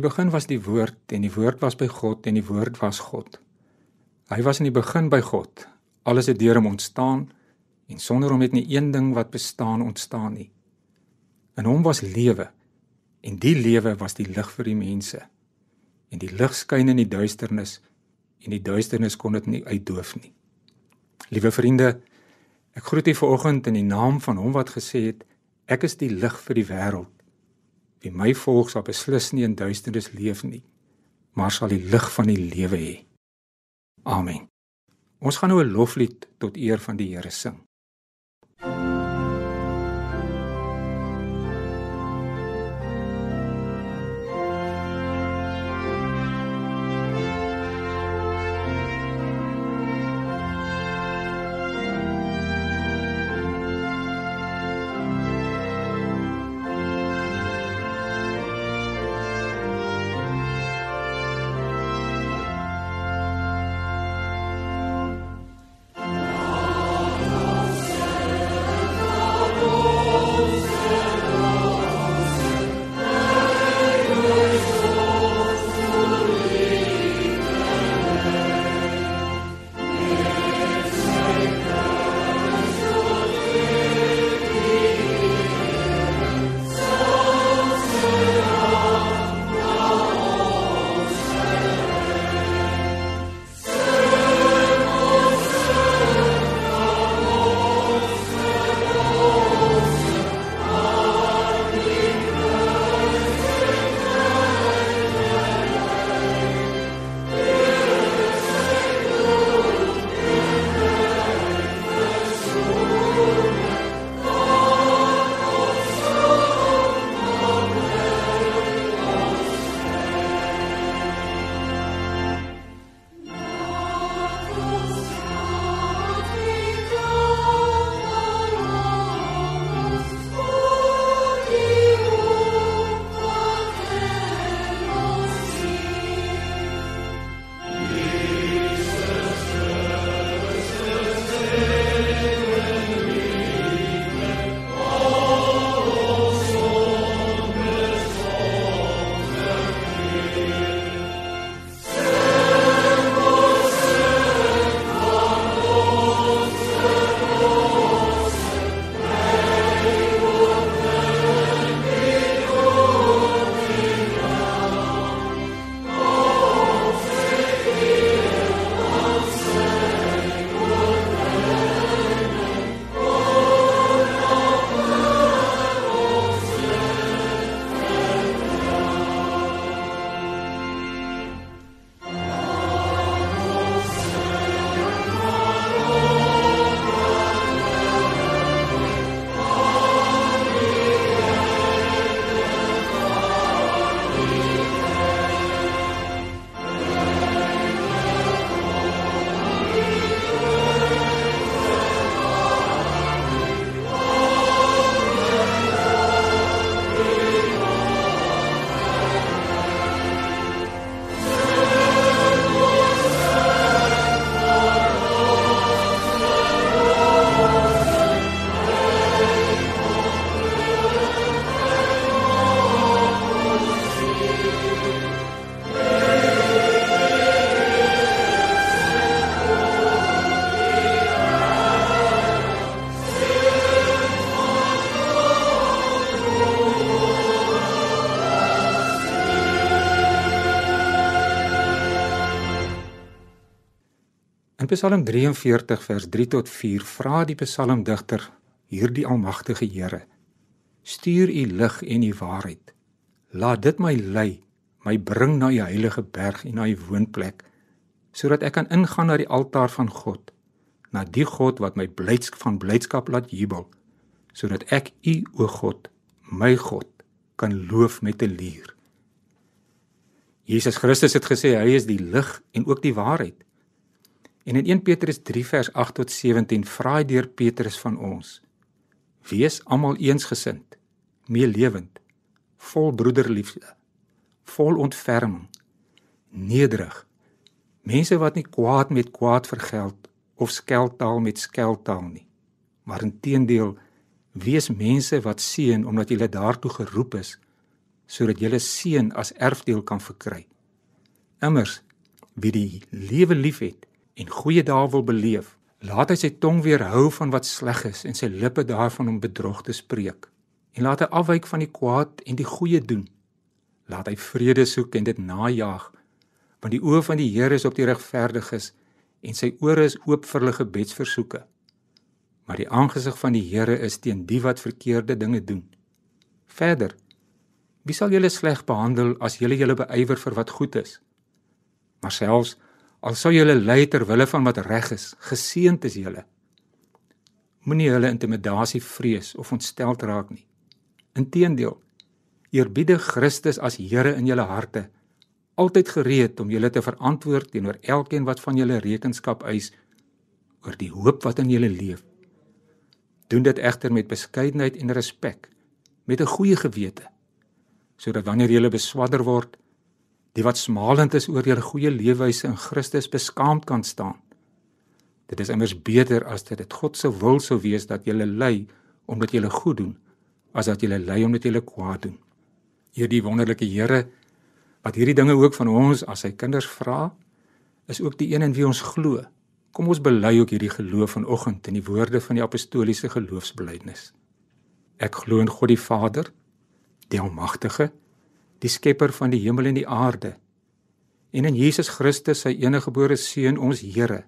Die begin was die woord en die woord was by God en die woord was God. Hy was in die begin by God. Alles het deur hom ontstaan en sonder hom het nie een ding wat bestaan ontstaan nie. In hom was lewe en die lewe was die lig vir die mense. En die lig skyn in die duisternis en die duisternis kon dit nie uitdoof nie. Liewe vriende, ek groet u vanoggend in die naam van hom wat gesê het ek is die lig vir die wêreld. Wie my volg sal beslis nie in duisternis leef nie, maar sal die lig van die lewe hê. Amen. Ons gaan nou 'n loflied tot eer van die Here sing. Psalm 43 vers 3 tot 4 vra die psalmdigter hierdie almagtige Here: Stuur u lig en u waarheid. Laat dit my lei, my bring na u heilige berg en na u woonplek, sodat ek kan ingaan na die altaar van God, na die God wat my blydsk van blydskap laat jubel, sodat ek u o God, my God, kan loof met 'n lier. Jesus Christus het gesê hy is die lig en ook die waarheid. En in 1 Petrus 3 vers 8 tot 17 vra hy deur Petrus van ons: Wees almal eensgesind, meelewend, vol broederliefde, vol ontferming, nederig. Mense wat nie kwaad met kwaad vergeld of skeltaal met skeltaal nie, maar inteendeel wees mense wat seën omdat jy daartoe geroep is sodat julle seën as erfdeel kan verkry. Immers wie die lewe liefhet en goeie dae wil beleef, laat hy sy tong weerhou van wat sleg is en sy lippe daarvan om bedrog te spreek. En laat hy afwyk van die kwaad en die goeie doen. Laat hy vrede soek en dit najag, want die oë van die Here is op die regverdiges en sy ore is oop vir hulle gebedsversoeke. Maar die aangesig van die Here is teen die wat verkeerde dinge doen. Verder, wie sal julle sleg behandel as julle julle beywer vir wat goed is? Maar selfs al sou julle ly ter wille van wat reg is, geseënd is julle. Moenie hulle intimidasie vrees of ontstel raak nie. Inteendeel, eerbiedig Christus as Here in julle harte altyd gereed om julle te verantwoord teenoor elkeen wat van julle rekenskap eis oor die hoop wat in julle leef. Doen dit egter met beskeidenheid en respek, met 'n goeie gewete, sodat wanneer julle beswadder word, die wat smalend is oor julle goeie leefwyse in Christus beskaamd kan staan. Dit is immers beter as dit dit God se wil sou wees dat julle ly omdat julle goed doen, as dat julle ly omdat julle kwaad doen. Hierdie wonderlike Here wat hierdie dinge ook van ons as sy kinders vra, is ook die een in wie ons glo. Kom ons bely ook hierdie geloof vanoggend in die woorde van die apostoliese geloofsbelijdenis. Ek glo in God die Vader, die Almagtige, die skepper van die hemel en die aarde, en in Jesus Christus, sy eniggebore seun, ons Here,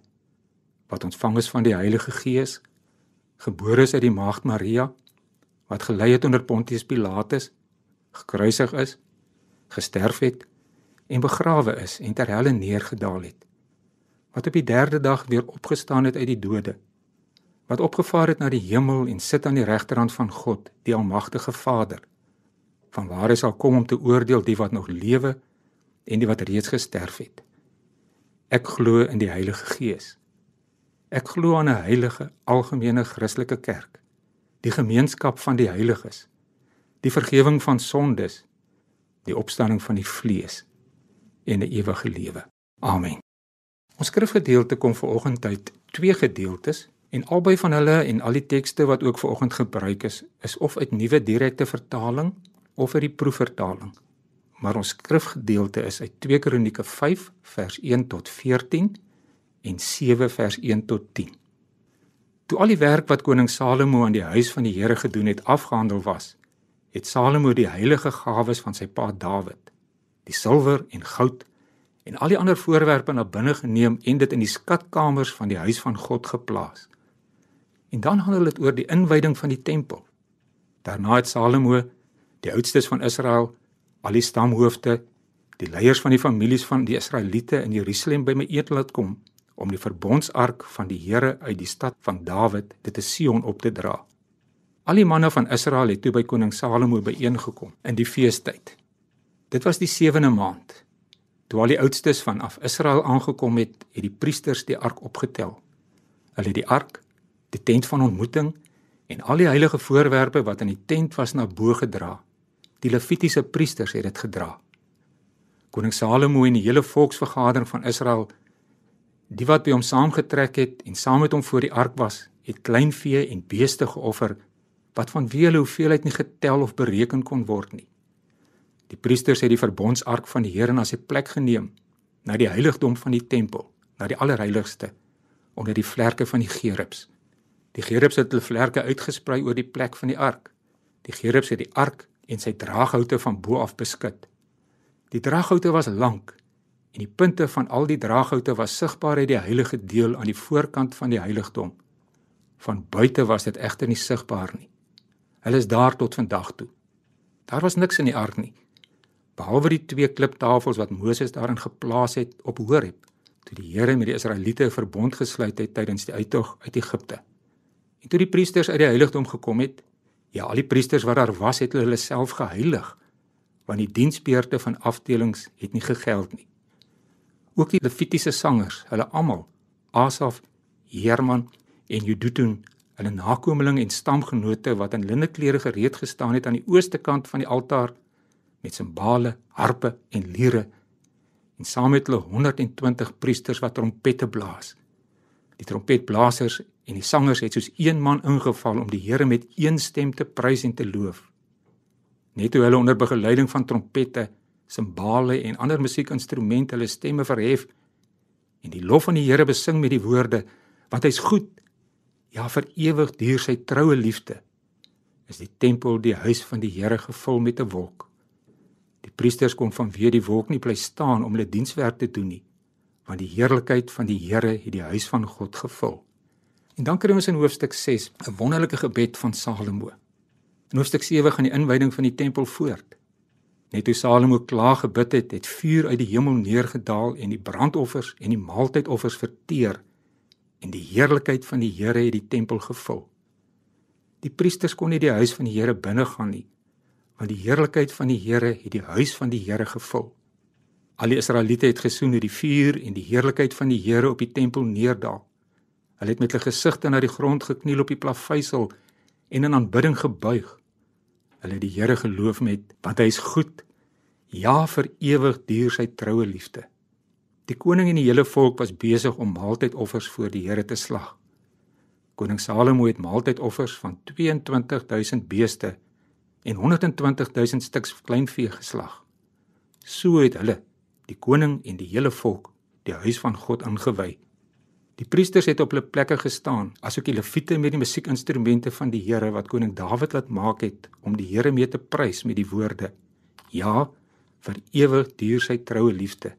wat ontvang is van die Heilige Gees, gebore is uit die maagd Maria, wat gelei het onder Pontius Pilatus, gekruisig is, gesterf het en begrawe is en ter helle neergedaal het. Wat op die 3de dag weer opgestaan het uit die dode. Wat opgevaar het na die hemel en sit aan die regterhand van God, die almagtige Vader. Vanwaar hy sal kom om te oordeel die wat nog lewe en die wat reeds gesterf het. Ek glo in die Heilige Gees. Ek glo aan 'n heilige algemene Christelike kerk, die gemeenskap van die heiliges, die vergifnis van sondes die opstanding van die vlees en 'n ewige lewe. Amen. Ons skrifgedeelte kom vanoggend uit twee gedeeltes en albei van hulle en al die tekste wat ook vanoggend gebruik is, is of uit nuwe direkte vertaling of uit die proefvertaling. Maar ons skrifgedeelte is uit 2 Kronieke 5 vers 1 tot 14 en 7 vers 1 tot 10. Toe al die werk wat koning Salomo aan die huis van die Here gedoen het afgehandel was, het Salomo die heilige gawes van sy pa Dawid, die silwer en goud en al die ander voorwerpe na binne geneem en dit in die skatkamers van die huis van God geplaas. En dan handel dit oor die inwyding van die tempel. Daarna het Salomo die oudstes van Israel, al die stamhoofde, die leiers van die families van die Israeliete in Jerusalem by my eet laat kom om die verbondsark van die Here uit die stad van Dawid, dit is Sion op te dra. Al die manne van Israel het toe by koning Salomo byeengekom in die feestyd. Dit was die 7de maand. Toe al die oudstes van af Israel aangekom het, het die priesters die ark opgetel. Hulle het die ark, die tent van ontmoeting en al die heilige voorwerpe wat in die tent was na bo gedra. Die Levitiese priesters het dit gedra. Koning Salomo en die hele volksvergadering van Israel, die wat by hom saamgetrek het en saam met hom voor die ark was, het kleinvee en beeste geoffer wat van wie hulle hoeveelheid nie getel of bereken kon word nie. Die priesters het die verbondsark van die Here na sy plek geneem, na die heiligdom van die tempel, na die allerheiligste, onder die vlerke van die gerubs. Die gerubs het hulle vlerke uitgesprei oor die plek van die ark. Die gerubs het die ark en sy draaghoute van bo af beskud. Die draaghoute was lank en die punte van al die draaghoute was sigbaar uit die heilige deel aan die voorkant van die heiligdom. Van buite was dit egter nie sigbaar nie. Hulle is daar tot vandag toe. Daar was niks in die ark nie behalwe die twee kliptafels wat Moses daarin geplaas het op Horeb toe die Here met die Israeliete 'n verbond gesluit het tydens die uittog uit Egipte. En toe die priesters uit die heiligdom gekom het, ja, al die priesters wat daar was, het hulle self geheilig want die diensbeurte van afdelings het nie gegeld nie. Ook die Levitiese sangers, hulle almal, Asaf, Herman en Jeduthun hulle nakommelinge en stamgenote wat in linne klere gereed gestaan het aan die ooste kant van die altaar met simbale, harpe en liere en saam met hulle 120 priesters wat trompette blaas. Die trompetblasers en die sangers het soos een man ingeval om die Here met een stem te prys en te loof. Net toe hulle onder begeleiding van trompette, simbale en ander musiekinstrumente hulle stemme verhef en die lof van die Here besing met die woorde want hy's goed. Ja vir ewig duur sy troue liefde. Is die tempel die huis van die Here gevul met 'n wolk. Die priesters kon vanweë die wolk nie bly staan om hulle dienswerk te doen nie want die heerlikheid van die Here het die huis van God gevul en dan kry ons in hoofstuk 6 'n wonderlike gebed van Salomo in hoofstuk 7 gaan die inwyding van die tempel voort Net toe Salomo klaar gebid het, het vuur uit die hemel neergedaal en die brandoffers en die maaltydoffers verteer en die heerlikheid van die Here het die tempel gevul. Die priesters kon nie die huis van die Here binne gaan nie, want die heerlikheid van die Here het die huis van die Here gevul. Al die Israeliete het gesien hoe die vuur en die heerlikheid van die Here op die tempel neerdaal. Hulle het met hulle gesigte na die grond gekniel op die plaveisel en in aanbidding gebuig. Hulle het die Here geloof met want hy is goed. Ja, vir ewig duur sy troue liefde. Die koning en die hele volk was besig om maaltydoffers voor die Here te slag. Koning Salomo het maaltydoffers van 22000 beeste en 120000 stuks kleinvee geslag. So het hulle, die koning en die hele volk, die huis van God ingewy. Die priesters het op hulle plekke gestaan, asook die leviete met die musiekinstrumente van die Here wat koning Dawid laat maak het om die Here mee te prys met die woorde: Ja, vir ewig duur sy troue liefde.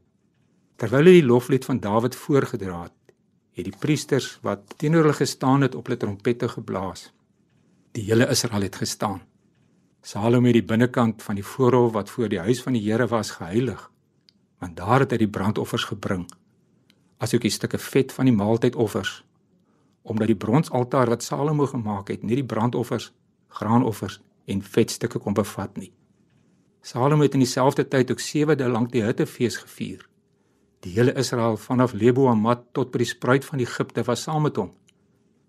Terwyl hulle die loflied van Dawid voorgedra het, het die priesters wat teenoor hulle gestaan het op hulle trompette geblaas. Die hele Israel het gestaan. Salomo het die binnekant van die voorhof wat voor die huis van die Here was geheilig, want daar het hy die brandoffers gebring asook die stukke vet van die maaltydoffers omdat die bronsaltaar wat Salomo gemaak het nie die brandoffers, graanoffers en vetstukke kon bevat nie. Salomo het in dieselfde tyd ook 7 dae lank die hittefees gevier. Die hele Israel vanaf Lebo Hamat tot by die spruit van Egipte was saam met hom.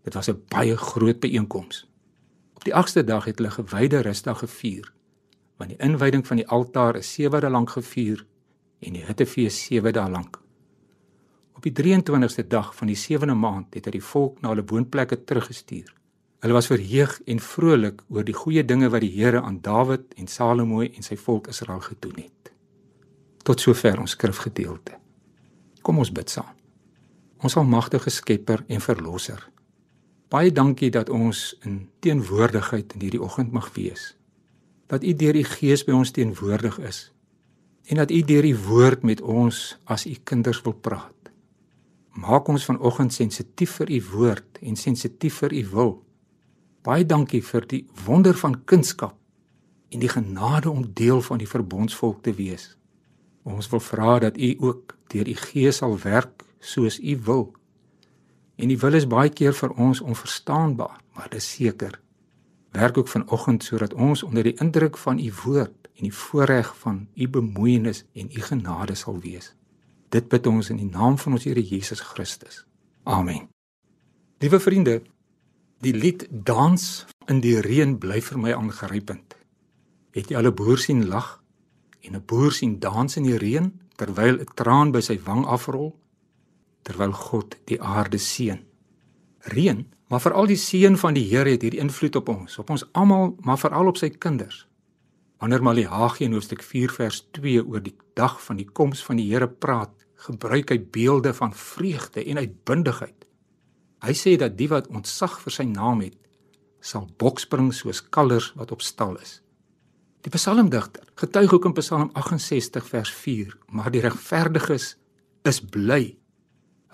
Dit was 'n baie groot byeenkoms. Op die 8ste dag het hulle gewyde rusdag gevier, want die inwyding van die altaar is 7 dae lank gevier en die hittefees 7 dae lank. Op die 23ste dag van die 7de maand het hy die volk na hulle woonplekke teruggestuur. Hulle was verheug en vrolik oor die goeie dinge wat die Here aan Dawid en Salomo en sy volk Israel gedoen het. Tot sover ons skrifgedeelte. Kom ons bid saam. Ons almagtige Skepper en Verlosser. Baie dankie dat ons in teenwoordigheid in hierdie oggend mag wees. Dat U deur U Gees by ons teenwoordig is en dat U deur die woord met ons as U kinders wil praat. Maak ons vanoggend sensitief vir u woord en sensitief vir u wil. Baie dankie vir die wonder van kunskap en die genade om deel van die verbondsvolk te wees. Ons wil vra dat u ook deur u gees sal werk soos u wil. En die wil is baie keer vir ons onverstaanbaar, maar dis seker. Werk ook vanoggend sodat ons onder die indruk van u woord en die voorreg van u bemoeienis en u genade sal wees. Dit bid ons in die naam van ons Here Jesus Christus. Amen. Liewe vriende, die lied Dans in die reën bly vir my aangrypend. Het jy al 'n boer sien lag en 'n boer sien dans in die reën terwyl 'n traan by sy wang afrol terwyl God die aarde seën? Reën, maar veral die seën van die Here het hierdie invloed op ons, op ons almal, maar veral op sy kinders. Wanneer Maleagi in hoofstuk 4 vers 2 oor die dag van die koms van die Here praat, gebruik hy beelde van vreugde en uitbundigheid. Hy sê dat die wat ontzag vir sy naam het, sal bokspring soos kalvers wat op stal is. Die psalmdigter getuig ook in Psalm 68 vers 4, maar die regverdiges is bly.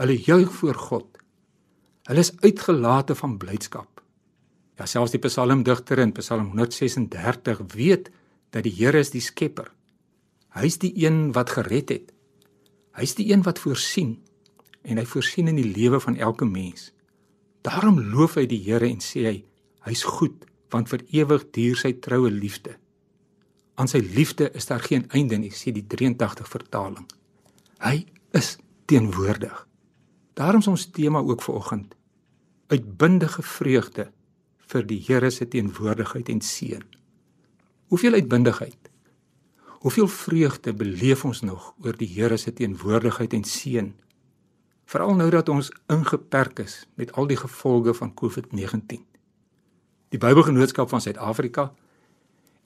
Hulle juig voor God. Hulle is uitgelate van blydskap. Ja, selfs die psalmdigter in Psalm 136 weet dat die Here is die skepper. Hy is die een wat gered het. Hy's die een wat voorsien en hy voorsien in die lewe van elke mens. Daarom loof hy die Here en sê hy hy's goed want vir ewig duur sy troue liefde. Aan sy liefde is daar geen einde nie, sê die 83 vertaling. Hy is teenwoordig. Daarom is ons tema ook vir oggend uitbundige vreugde vir die Here se teenwoordigheid en seën. Hoeveel uitbundigheid Hoeveel vreugde beleef ons nog oor die Here se teenwoordigheid en seën? Veral nou dat ons ingeperk is met al die gevolge van COVID-19. Die Bybelgenootskap van Suid-Afrika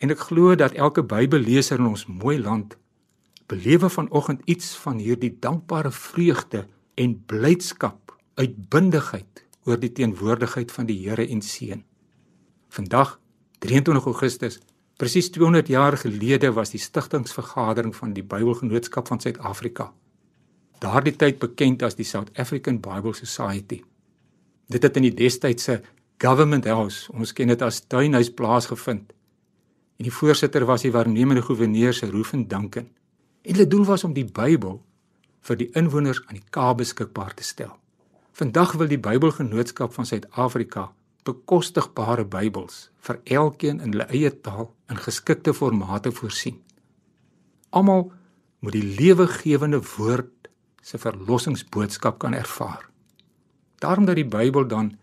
En ek glo dat elke Bybelleser in ons mooi land belewe vanoggend iets van hierdie dankbare vreugde en blydskap, uitbundigheid oor die teenwoordigheid van die Here en seën. Vandag 23 Augustus Presies 200 jaar gelede was die stigtingsvergadering van die Bybelgenootskap van Suid-Afrika. Daardie tyd bekend as die South African Bible Society. Dit het in die destydse Government House, ons ken dit as Tuinhuis plaasgevind. En die voorsitter was die waarnemende goewerneur se Roofen Duncan. En hulle doel was om die Bybel vir die inwoners aan die Kaap beskikbaar te stel. Vandag wil die Bybelgenootskap van Suid-Afrika bekostigbare Bybels vir elkeen in hulle eie taal in geskikte formate voorsien. Almal moet die lewegewende woord se verlossingsboodskap kan ervaar. Daarom dat die Bybel dan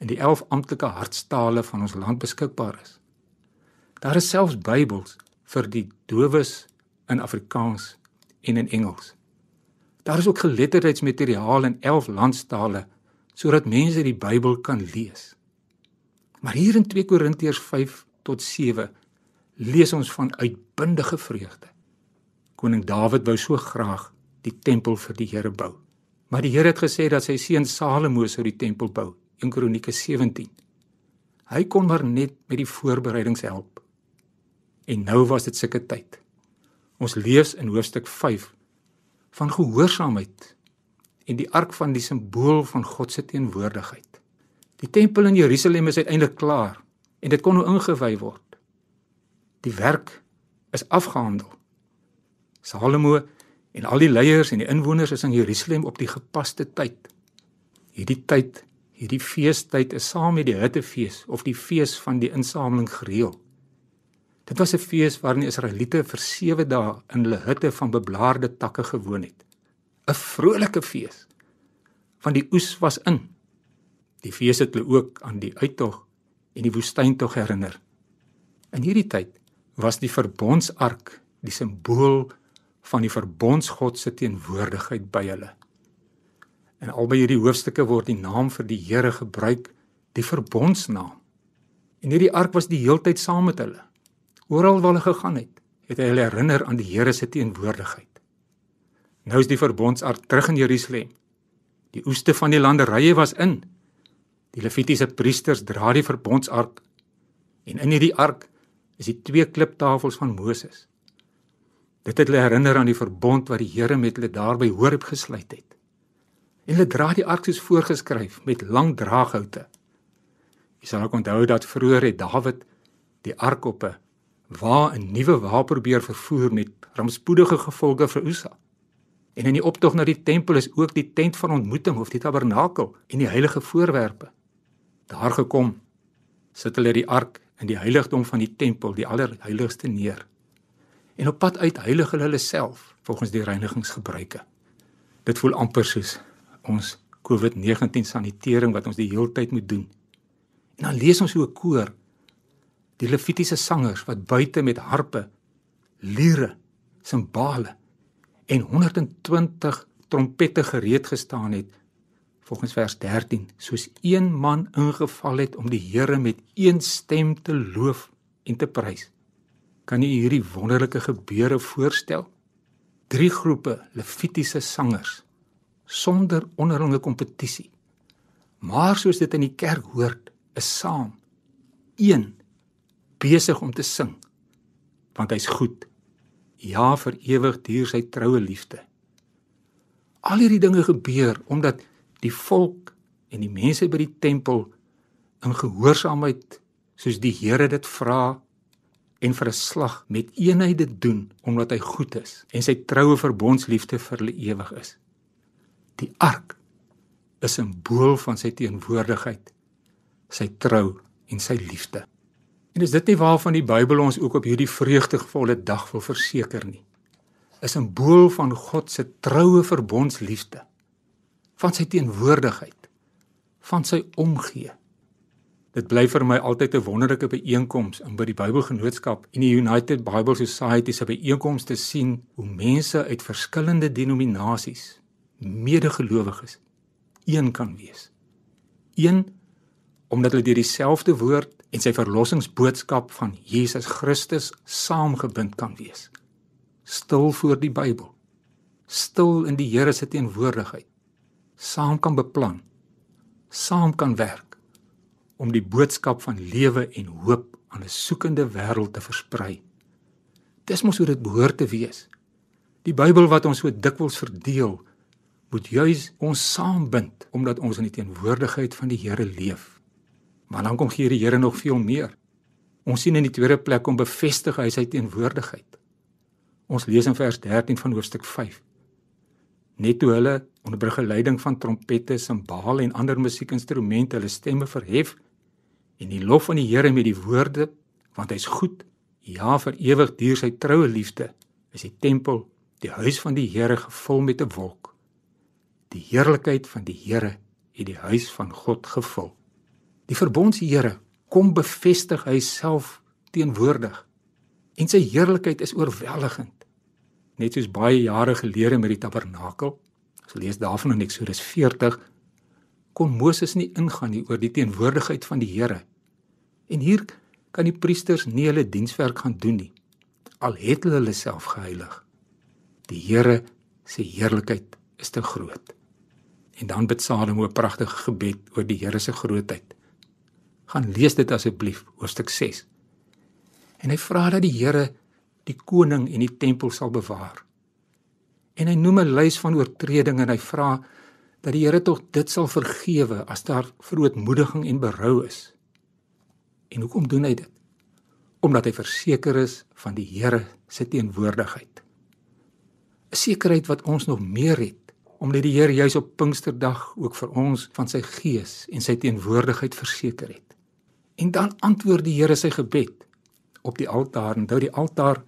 in die 11 amptelike hartstale van ons land beskikbaar is. Daar is selfs Bybels vir die dowes in Afrikaans en in Engels. Daar is ook geletterdheidsmateriaal in 11 landstale sodat mense die Bybel kan lees. Maar hier in 2 Korintiërs 5 tot 7 lees ons van uitbundige vreugde. Koning Dawid wou so graag die tempel vir die Here bou. Maar die Here het gesê dat sy seun Salomo sou die tempel bou, 1 Kronieke 17. Hy kon maar net met die voorbereidings help. En nou was dit sulke tyd. Ons lees in hoofstuk 5 van gehoorsaamheid en die ark van die simbool van God se teenwoordigheid. Die tempel in Jerusalem is uiteindelik klaar en dit kon nou ingewy word. Die werk is afgehandel. Salomo en al die leiers en die inwoners is in Jerusalem op die gepaste tyd. Hierdie tyd, hierdie feestyd is saam met die Hittefees of die fees van die insameling gereël. Dit was 'n fees waarin die Israeliete vir 7 dae in hulle hutte van beblaarde takke gewoon het. 'n Vrolike fees. Want die oes was in. Die fees het hulle ook aan die uittog en die woestyntog herinner. In hierdie tyd was die verbondsark die simbool van die verbondsgod se teenwoordigheid by hulle. En albei hierdie hoofstukke word die naam vir die Here gebruik, die verbondsnaam. En hierdie ark was die heeltyd saam met hulle. Oral waar hulle gegaan het, het hy hulle herinner aan die Here se teenwoordigheid. Nou is die verbondsark terug in Jerusalem. Die oeste van die landerye was in Die Levitiese priesters dra die verbondsark en in hierdie ark is die twee kliptafels van Moses. Dit het hulle herinner aan die verbond wat die Here met hulle daarby Horeb gesluit het. En hulle dra die ark soos voorgeskryf met lang draaghoute. Jy sal ook onthou dat vroeër het Dawid die ark op 'n wa 'n nuwe wa probeer vervoer met rampspoedige gevolge vir Usa. En in die optog na die tempel is ook die tent van ontmoeting of die tabernakel en die heilige voorwerpe daar gekom sit hulle die ark in die heiligdom van die tempel die allerheiligste neer. En op pad uit heilig hulle hulle self volgens die reinigingsgebruike. Dit voel amper soos ons COVID-19 sanitering wat ons die heeltyd moet doen. En dan lees ons hoe 'n koor die levitiese sangers wat buite met harpe liere simbale en 120 trompette gereed gestaan het volgens vers 13 soos een man ingeval het om die Here met een stem te loof en te prys. Kan jy hierdie wonderlike gebeure voorstel? Drie groepe levitiese sangers sonder onderlinge kompetisie. Maar soos dit in die kerk hoort, is saam een besig om te sing want hy's goed. Ja, vir ewig duur sy troue liefde. Al hierdie dinge gebeur omdat die volk en die mense by die tempel in gehoorsaamheid soos die Here dit vra en vir 'n slag met eenheid dit doen omdat hy goed is en sy troue verbondsliefde vir hulle ewig is. Die ark is 'n simbool van sy teenwoordigheid, sy trou en sy liefde. En is dit nie waarvan die Bybel ons ook op hierdie vreugdevolle dag wil verseker nie? 'n Simbool van God se troue verbondsliefde van sy teenwoordigheid, van sy omgee. Dit bly vir my altyd 'n wonderlike byeenkoms in by die Bybelgenootskap en die United Bible Society se byeenkomste sien hoe mense uit verskillende denominasies, medegelowiges, een kan wees. Een omdat hulle deur dieselfde woord en sy verlossingsboodskap van Jesus Christus saamgebind kan wees. Stil voor die Bybel. Stil in die Here se teenwoordigheid. Saam kan beplan. Saam kan werk om die boodskap van lewe en hoop aan 'n soekende wêreld te versprei. Dis mos hoe dit behoort te wees. Die Bybel wat ons so dikwels verdeel, moet juis ons saambind omdat ons in die teenwoordigheid van die Here leef. Maar dan kom gee die Here nog veel meer. Ons sien in die tweede plek om bevestig hy sy teenwoordigheid. Ons lees in vers 13 van hoofstuk 5. Net toe hulle onder begeleiding van trompette, simbale en ander musiekinstrumente hulle stemme verhef en die lof van die Here met die woorde want hy's goed, ja vir ewig duur sy troue liefde, is die tempel, die huis van die Here gevul met 'n wolk. Die heerlikheid van die Here het die huis van God gevul. Die verbondshere kom bevestig hy self teenwoordig en sy heerlikheid is oorweldigend. Net soos baie jare gelede met die tabernakel, as lees daarvan in Eksodus 40, kon Moses nie ingaan nie oor die teenwoordigheid van die Here. En hier kan die priesters nie hulle dienswerk gaan doen nie al het hulle hulle self geheilig. Die Here se heerlikheid is te groot. En dan bid Salomo 'n pragtige gebed oor die Here se grootheid gaan lees dit asseblief hoofstuk 6. En hy vra dat die Here die koning en die tempel sal bewaar. En hy noem 'n lys van oortredinge en hy vra dat die Here tog dit sal vergewe as daar verootmoediging en berou is. En hoekom doen hy dit? Omdat hy verseker is van die Here se teenwoordigheid. 'n Sekerheid wat ons nog meer het omdat die Here juis op Pinksterdag ook vir ons van sy gees en sy teenwoordigheid verseker het. En dan antwoord die Here sy gebed op die altaar. Onthou die altaar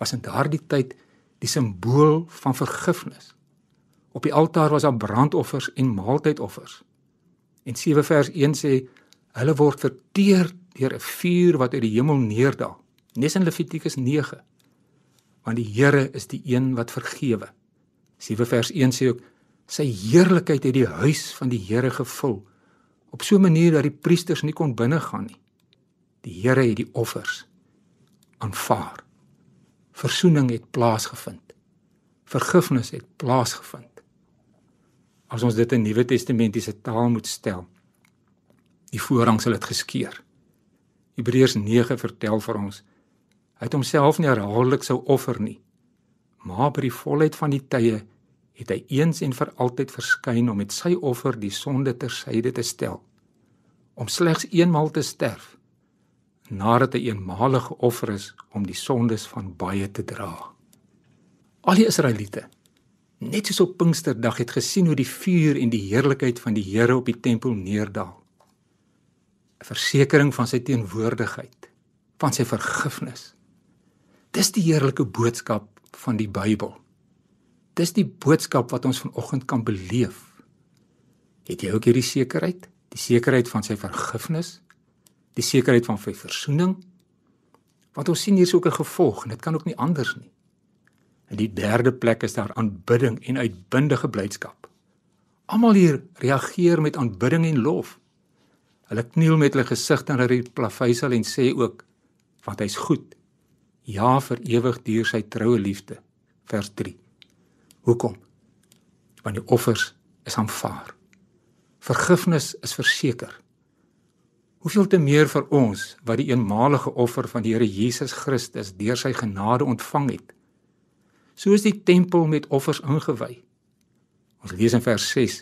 was in daardie tyd die simbool van vergifnis. Op die altaar was daar brandoffers en maaltydoffers. En 7 vers 1 sê hulle word verteer deur 'n vuur wat uit die hemel neerdal. Nes in Levitikus 9. Want die Here is die een wat vergewe. 7 vers 1 sê ook sy heerlikheid het die huis van die Here gevul op so 'n manier dat die priesters nie kon binne gaan nie. Die Here het die offers aanvaar. Versoening het plaasgevind. Vergifnis het plaasgevind. As ons dit in Nuwe Testamentiese taal moet stel, die voorhang sal dit geskeur. Hebreërs 9 vertel vir ons hy het homself nie herhaaldelik sou offer nie, maar by die volheid van die tye het hy eens en vir altyd verskyn om met sy offer die sonde ter syde te stel om slegs eenmal te sterf nadat hy eenmalige offer is om die sondes van baie te dra. Al die Israeliete net soos op Pinksterdag het gesien hoe die vuur en die heerlikheid van die Here op die tempel neerdal. 'n Versekering van sy teenwoordigheid, van sy vergifnis. Dis die heerlike boodskap van die Bybel. Dis die boodskap wat ons vanoggend kan beleef. Het jy ook hierdie sekerheid? Die sekerheid van sy vergifnis? Die sekerheid van sy verzoening? Want ons sien hier so 'n gevolg en dit kan ook nie anders nie. In die derde plek is daar aanbidding en uitbundige blydskap. Almal hier reageer met aanbidding en lof. Hulle kniel met hulle gesigte aan die plaveisel en sê ook want hy's goed. Ja vir ewig duur sy troue liefde. Vers 3. Hoekom? Want die offers is aanvaar. Vergifnis is verseker. Hoeveel te meer vir ons wat die eenmalige offer van die Here Jesus Christus deur sy genade ontvang het. Soos die tempel met offers ingewy. Ons lees in vers 6.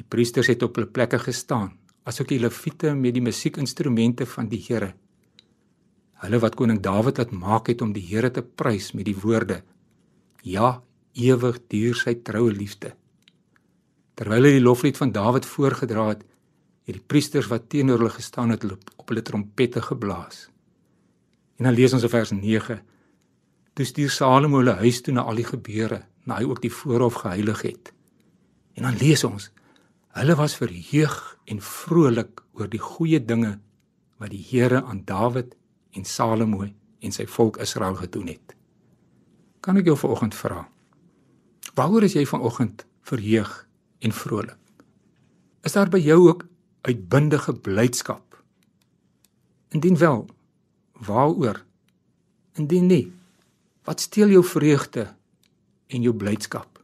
Die priesters het op hulle plekke gestaan, asook die leviete met die musiekinstrumente van die Here. Hulle wat koning Dawid laat maak het om die Here te prys met die woorde: Ja, ewig duur sy troue liefde. Terwyl hy die loflied van Dawid voorgedra het, het die priesters wat teenoor hulle gestaan het op hulle trompette geblaas. En dan lees ons in vers 9: Toe stuur Salomo hulle huis toe na al die gebeure, na hy ook die voorhof geheilig het. En dan lees ons: Hulle was verheug en vrolik oor die goeie dinge wat die Here aan Dawid en Salomo en sy volk Israel gedoen het. Kan ek jou vanoggend vra? Waaroor is jy vanoggend verheug en vrolik? Is daar by jou ook uitbundige blydskap. Indien wel, waaroor? Indien nie, wat steel jou vreugde en jou blydskap?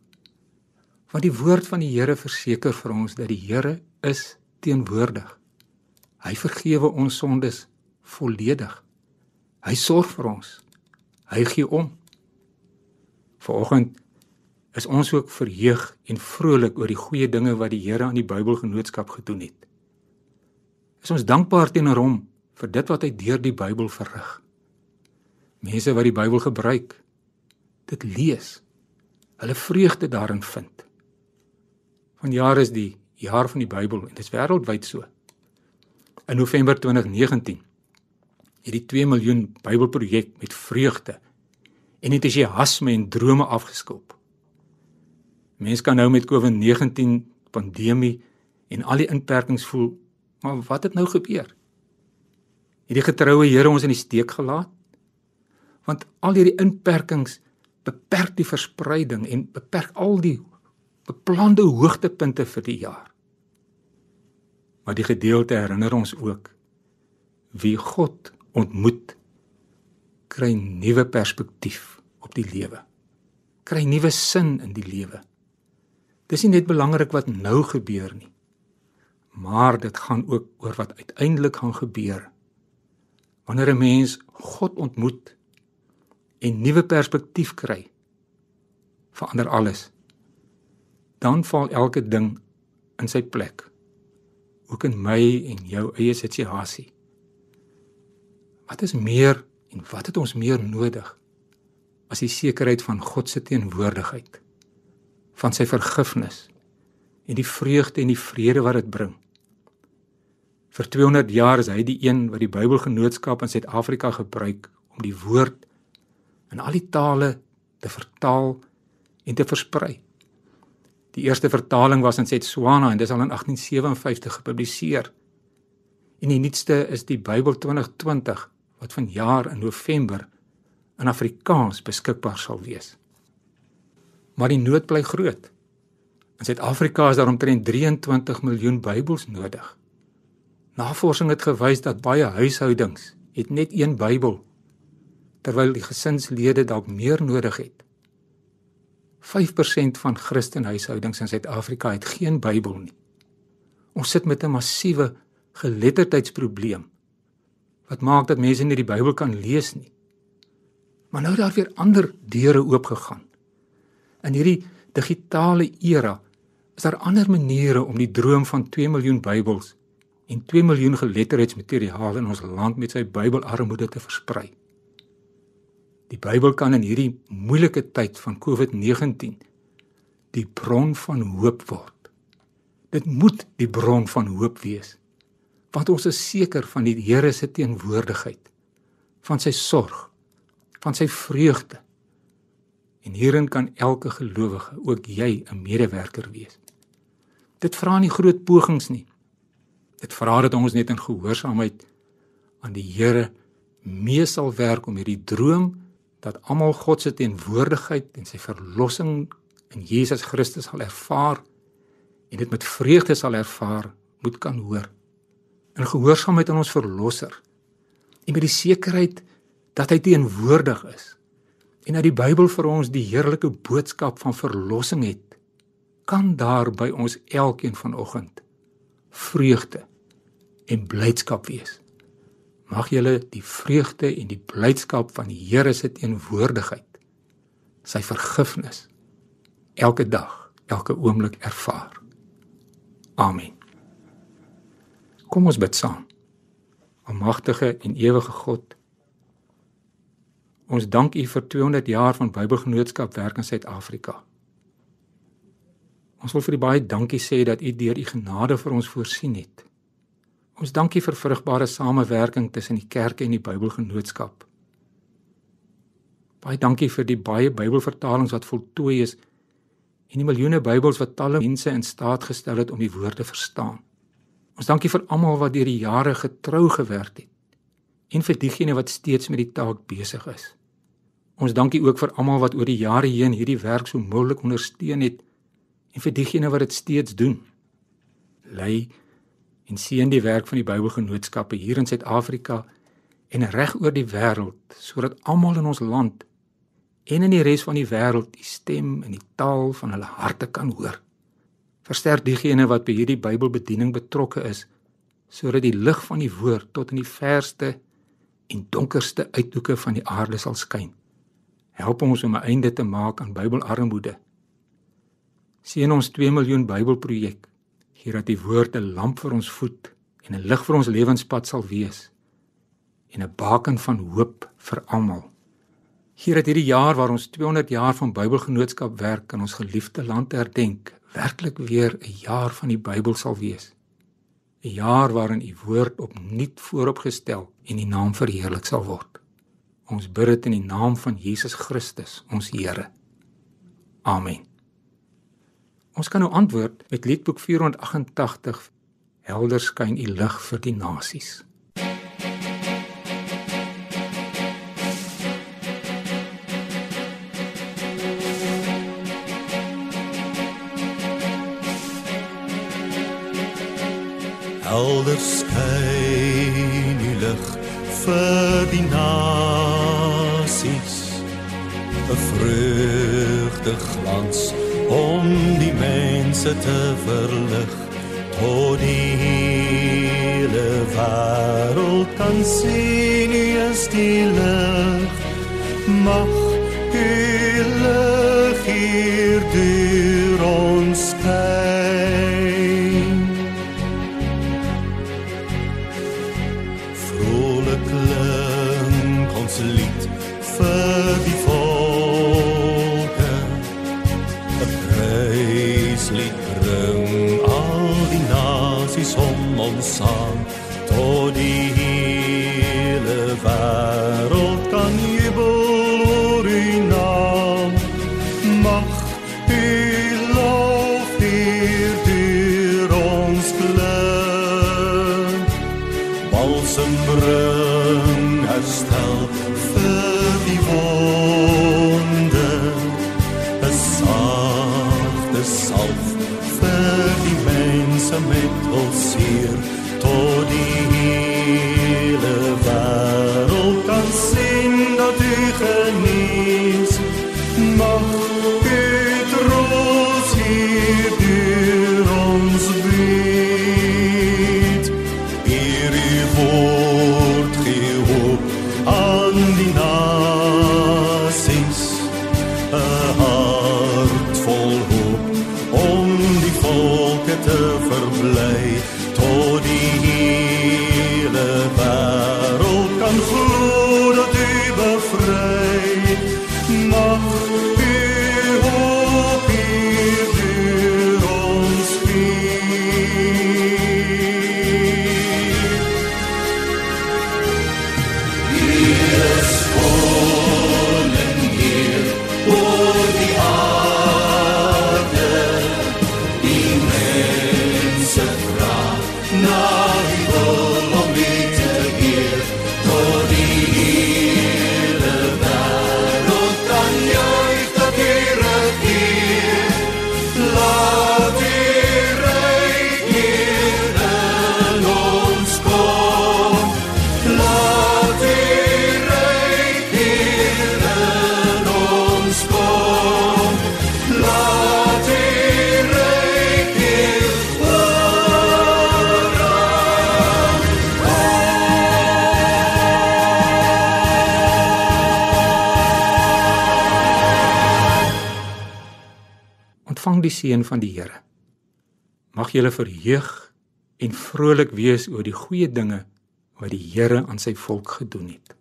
Want die woord van die Here verseker vir ons dat die Here is teenwoordig. Hy vergewe ons sondes volledig. Hy sorg vir ons. Hy gee om. Vanoggend is ons ook verheug en vrolik oor die goeie dinge wat die Here aan die Bybelgenootskap gedoen het. Is ons dankbaar teenoor hom vir dit wat hy deur die Bybel verrig. Mense wat die Bybel gebruik, dit lees, hulle vreugde daarin vind. Vanjaar is die jaar van die Bybel en dit is wêreldwyd so. In November 2019 het die 2 miljoen Bybelprojek met vreugde en entoesiasme en drome afgeskop. Mense kan nou met COVID-19 pandemie en al die inperkings voel, maar wat het nou gebeur? Het die getroue Here ons in die steek gelaat? Want al hierdie inperkings beperk die verspreiding en beperk al die beplande hoogtepunte vir die jaar. Maar die gedeelte herinner ons ook wie God ontmoet kry nuwe perspektief op die lewe. Kry nuwe sin in die lewe. Dis nie net belangrik wat nou gebeur nie, maar dit gaan ook oor wat uiteindelik gaan gebeur. Wanneer 'n mens God ontmoet en nuwe perspektief kry, verander alles. Dan val elke ding in sy plek. Ook in my en jou eie situasie. Wat is meer en wat het ons meer nodig as die sekerheid van God se teenwoordigheid? van sy vergifnis en die vreugde en die vrede wat dit bring. Vir 200 jaar is hy die een wat die Bybelgenootskap in Suid-Afrika gebruik om die woord in al die tale te vertaal en te versprei. Die eerste vertaling was in Setswana en dis al in 1857 gepubliseer. En die nuutste is die Bybel 2020 wat vanjaar in November in Afrikaans beskikbaar sal wees maar die nood bly groot. In Suid-Afrika is daar omtrent 23 miljoen Bybels nodig. Navorsing het gewys dat baie huishoudings het net een Bybel terwyl die gesinslede dalk meer nodig het. 5% van Christenhuishoudings in Suid-Afrika het geen Bybel nie. Ons sit met 'n massiewe geletterdheidsprobleem wat maak dat mense nie die Bybel kan lees nie. Maar nou daar weer ander deure oopgegaan in hierdie digitale era is daar ander maniere om die droom van 2 miljoen Bybels en 2 miljoen geletterdheidsmateriaal in ons land met sy Bybelarmoede te versprei. Die Bybel kan in hierdie moeilike tyd van COVID-19 die bron van hoop word. Dit moet die bron van hoop wees. Want ons is seker van die Here se teenwoordigheid, van sy sorg, van sy vreugde En hierin kan elke gelowige, ook jy, 'n medewerker wees. Dit vra nie groot pogings nie. Dit vra dat ons net in gehoorsaamheid aan die Here mee sal werk om hierdie droom dat almal God se teenwoordigheid en sy verlossing in Jesus Christus sal ervaar en dit met vreugde sal ervaar, moet kan hoor. In gehoorsaamheid aan ons verlosser en met die sekerheid dat hy teenwoordig is en dat die Bybel vir ons die heerlike boodskap van verlossing het, kan daar by ons elkeen vanoggend vreugde en blydskap wees. Mag julle die vreugde en die blydskap van die Here se teenwoordigheid, sy vergifnis elke dag, elke oomblik ervaar. Amen. Kom ons bid saam. Almagtige en ewige God, Ons dank U vir 200 jaar van Bybelgenootskap werk in Suid-Afrika. Ons wil vir U baie dankie sê dat U deur U genade vir ons voorsien het. Ons dankie vir vrugbare samewerking tussen die kerke en die Bybelgenootskap. Baie dankie vir die baie Bybelvertalings wat voltooi is en die miljoene Bybels wat talle mense in staat gestel het om die woord te verstaan. Ons dankie vir almal wat deur die jare getrou gewerk het en vir diegene wat steeds met die taak besig is. Ons dankie ook vir almal wat oor die jare heen hierdie werk so moontlik ondersteun het en vir diegene wat dit steeds doen. Lei en seën die werk van die Bybelgenootskappe hier in Suid-Afrika en reg oor die wêreld sodat almal in ons land en in die res van die wêreld die stem en die taal van hulle harte kan hoor. Versterk diegene wat by hierdie Bybelbediening betrokke is sodat die lig van die woord tot in die verste en donkerste uithoeke van die aarde sal skyn. Help ons om 'n einde te maak aan Bybelarmoede. Seën ons 2 miljoen Bybelprojek hier dat die woord 'n lamp vir ons voet en 'n lig vir ons lewenspad sal wees en 'n baken van hoop vir almal. Hier het hierdie jaar waar ons 200 jaar van Bybelgenootskap werk in ons geliefde land herdenk, werklik weer 'n jaar van die Bybel sal wees. 'n Jaar waarin u woord opnuut vooropgestel en die naam verheerlik sal word. Ons bid dit in die naam van Jesus Christus, ons Here. Amen. Ons kan nou antwoord met Liedboek 488 Helder skyn u lig vir die nasies. Helder skyn u lig vir die nasies. 'n Vreugde glans om die mense te verlig tot die hele wêreld kan sien is die lig mag u lig hier deur ons skyn Ontvang die seën van die Here. Mag julle verheug en vrolik wees oor die goeie dinge wat die Here aan sy volk gedoen het.